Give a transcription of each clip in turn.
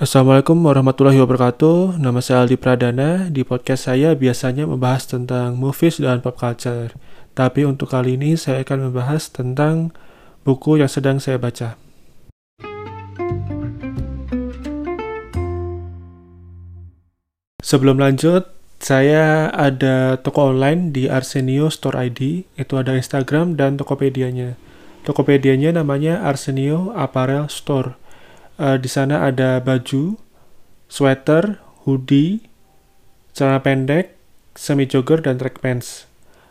Assalamualaikum warahmatullahi wabarakatuh. Nama saya Aldi Pradana. Di podcast saya biasanya membahas tentang movies dan pop culture. Tapi untuk kali ini saya akan membahas tentang buku yang sedang saya baca. Sebelum lanjut, saya ada toko online di Arsenio Store ID. Itu ada Instagram dan Tokopedia-nya. Tokopedia-nya namanya Arsenio Apparel Store uh, di sana ada baju, sweater, hoodie, celana pendek, semi jogger dan track pants.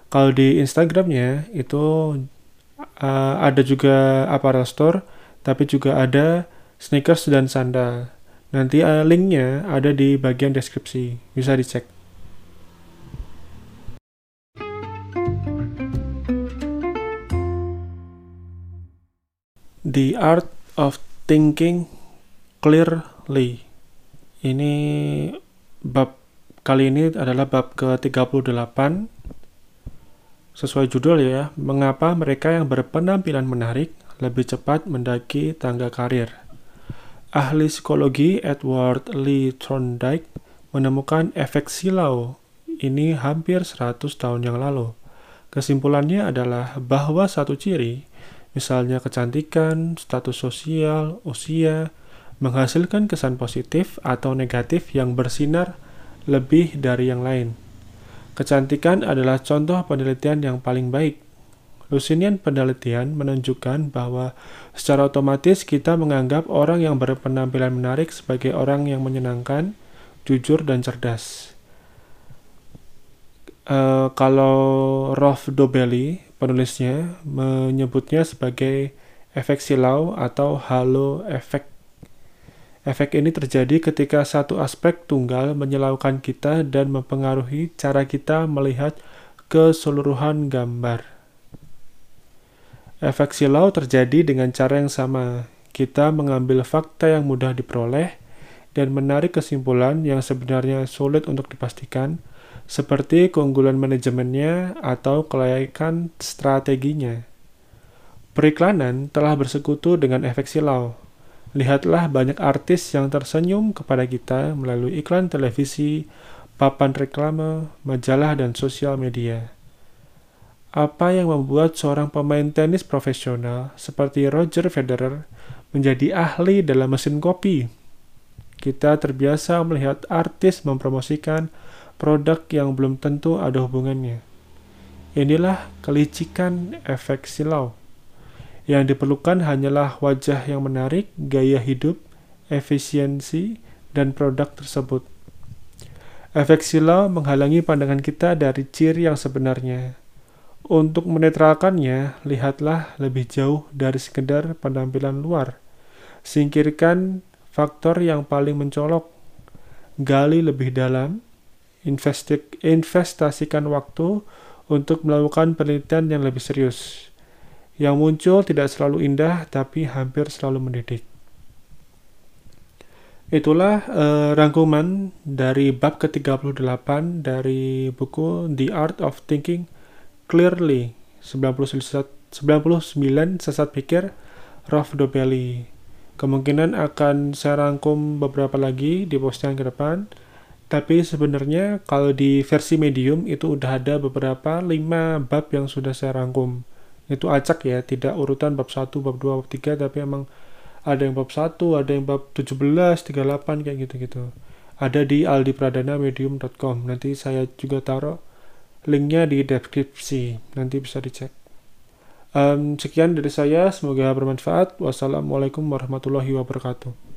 Kalau di Instagramnya itu uh, ada juga apparel store, tapi juga ada sneakers dan sandal. Nanti uh, linknya ada di bagian deskripsi, bisa dicek. The Art of Thinking clearly. Ini bab kali ini adalah bab ke-38 sesuai judul ya, mengapa mereka yang berpenampilan menarik lebih cepat mendaki tangga karir. Ahli psikologi Edward Lee Thorndike menemukan efek silau ini hampir 100 tahun yang lalu. Kesimpulannya adalah bahwa satu ciri, misalnya kecantikan, status sosial, usia, menghasilkan kesan positif atau negatif yang bersinar lebih dari yang lain. Kecantikan adalah contoh penelitian yang paling baik. Lusinian penelitian menunjukkan bahwa secara otomatis kita menganggap orang yang berpenampilan menarik sebagai orang yang menyenangkan, jujur, dan cerdas. Uh, kalau Rolf Dobelli, penulisnya, menyebutnya sebagai efek silau atau halo efek Efek ini terjadi ketika satu aspek tunggal menyilaukan kita dan mempengaruhi cara kita melihat keseluruhan gambar. Efek silau terjadi dengan cara yang sama. Kita mengambil fakta yang mudah diperoleh dan menarik kesimpulan yang sebenarnya sulit untuk dipastikan, seperti keunggulan manajemennya atau kelayakan strateginya. Periklanan telah bersekutu dengan efek silau Lihatlah banyak artis yang tersenyum kepada kita melalui iklan televisi, papan reklame, majalah, dan sosial media. Apa yang membuat seorang pemain tenis profesional seperti Roger Federer menjadi ahli dalam mesin kopi? Kita terbiasa melihat artis mempromosikan produk yang belum tentu ada hubungannya. Inilah kelicikan efek silau. Yang diperlukan hanyalah wajah yang menarik, gaya hidup, efisiensi, dan produk tersebut. Efek silau menghalangi pandangan kita dari ciri yang sebenarnya. Untuk menetralkannya, lihatlah lebih jauh dari sekedar penampilan luar. Singkirkan faktor yang paling mencolok. Gali lebih dalam, investasikan waktu untuk melakukan penelitian yang lebih serius yang muncul tidak selalu indah, tapi hampir selalu mendidik. Itulah uh, rangkuman dari bab ke-38 dari buku The Art of Thinking Clearly 99 sesat pikir Rolf Dobelli. Kemungkinan akan saya rangkum beberapa lagi di postingan ke depan. Tapi sebenarnya kalau di versi medium itu udah ada beberapa 5 bab yang sudah saya rangkum itu acak ya tidak urutan bab 1 bab 2 bab 3 tapi emang ada yang bab 1 ada yang bab 17 38 kayak gitu-gitu. Ada di aldipradana.medium.com nanti saya juga taruh linknya di deskripsi. Nanti bisa dicek. Um, sekian dari saya. Semoga bermanfaat. Wassalamualaikum warahmatullahi wabarakatuh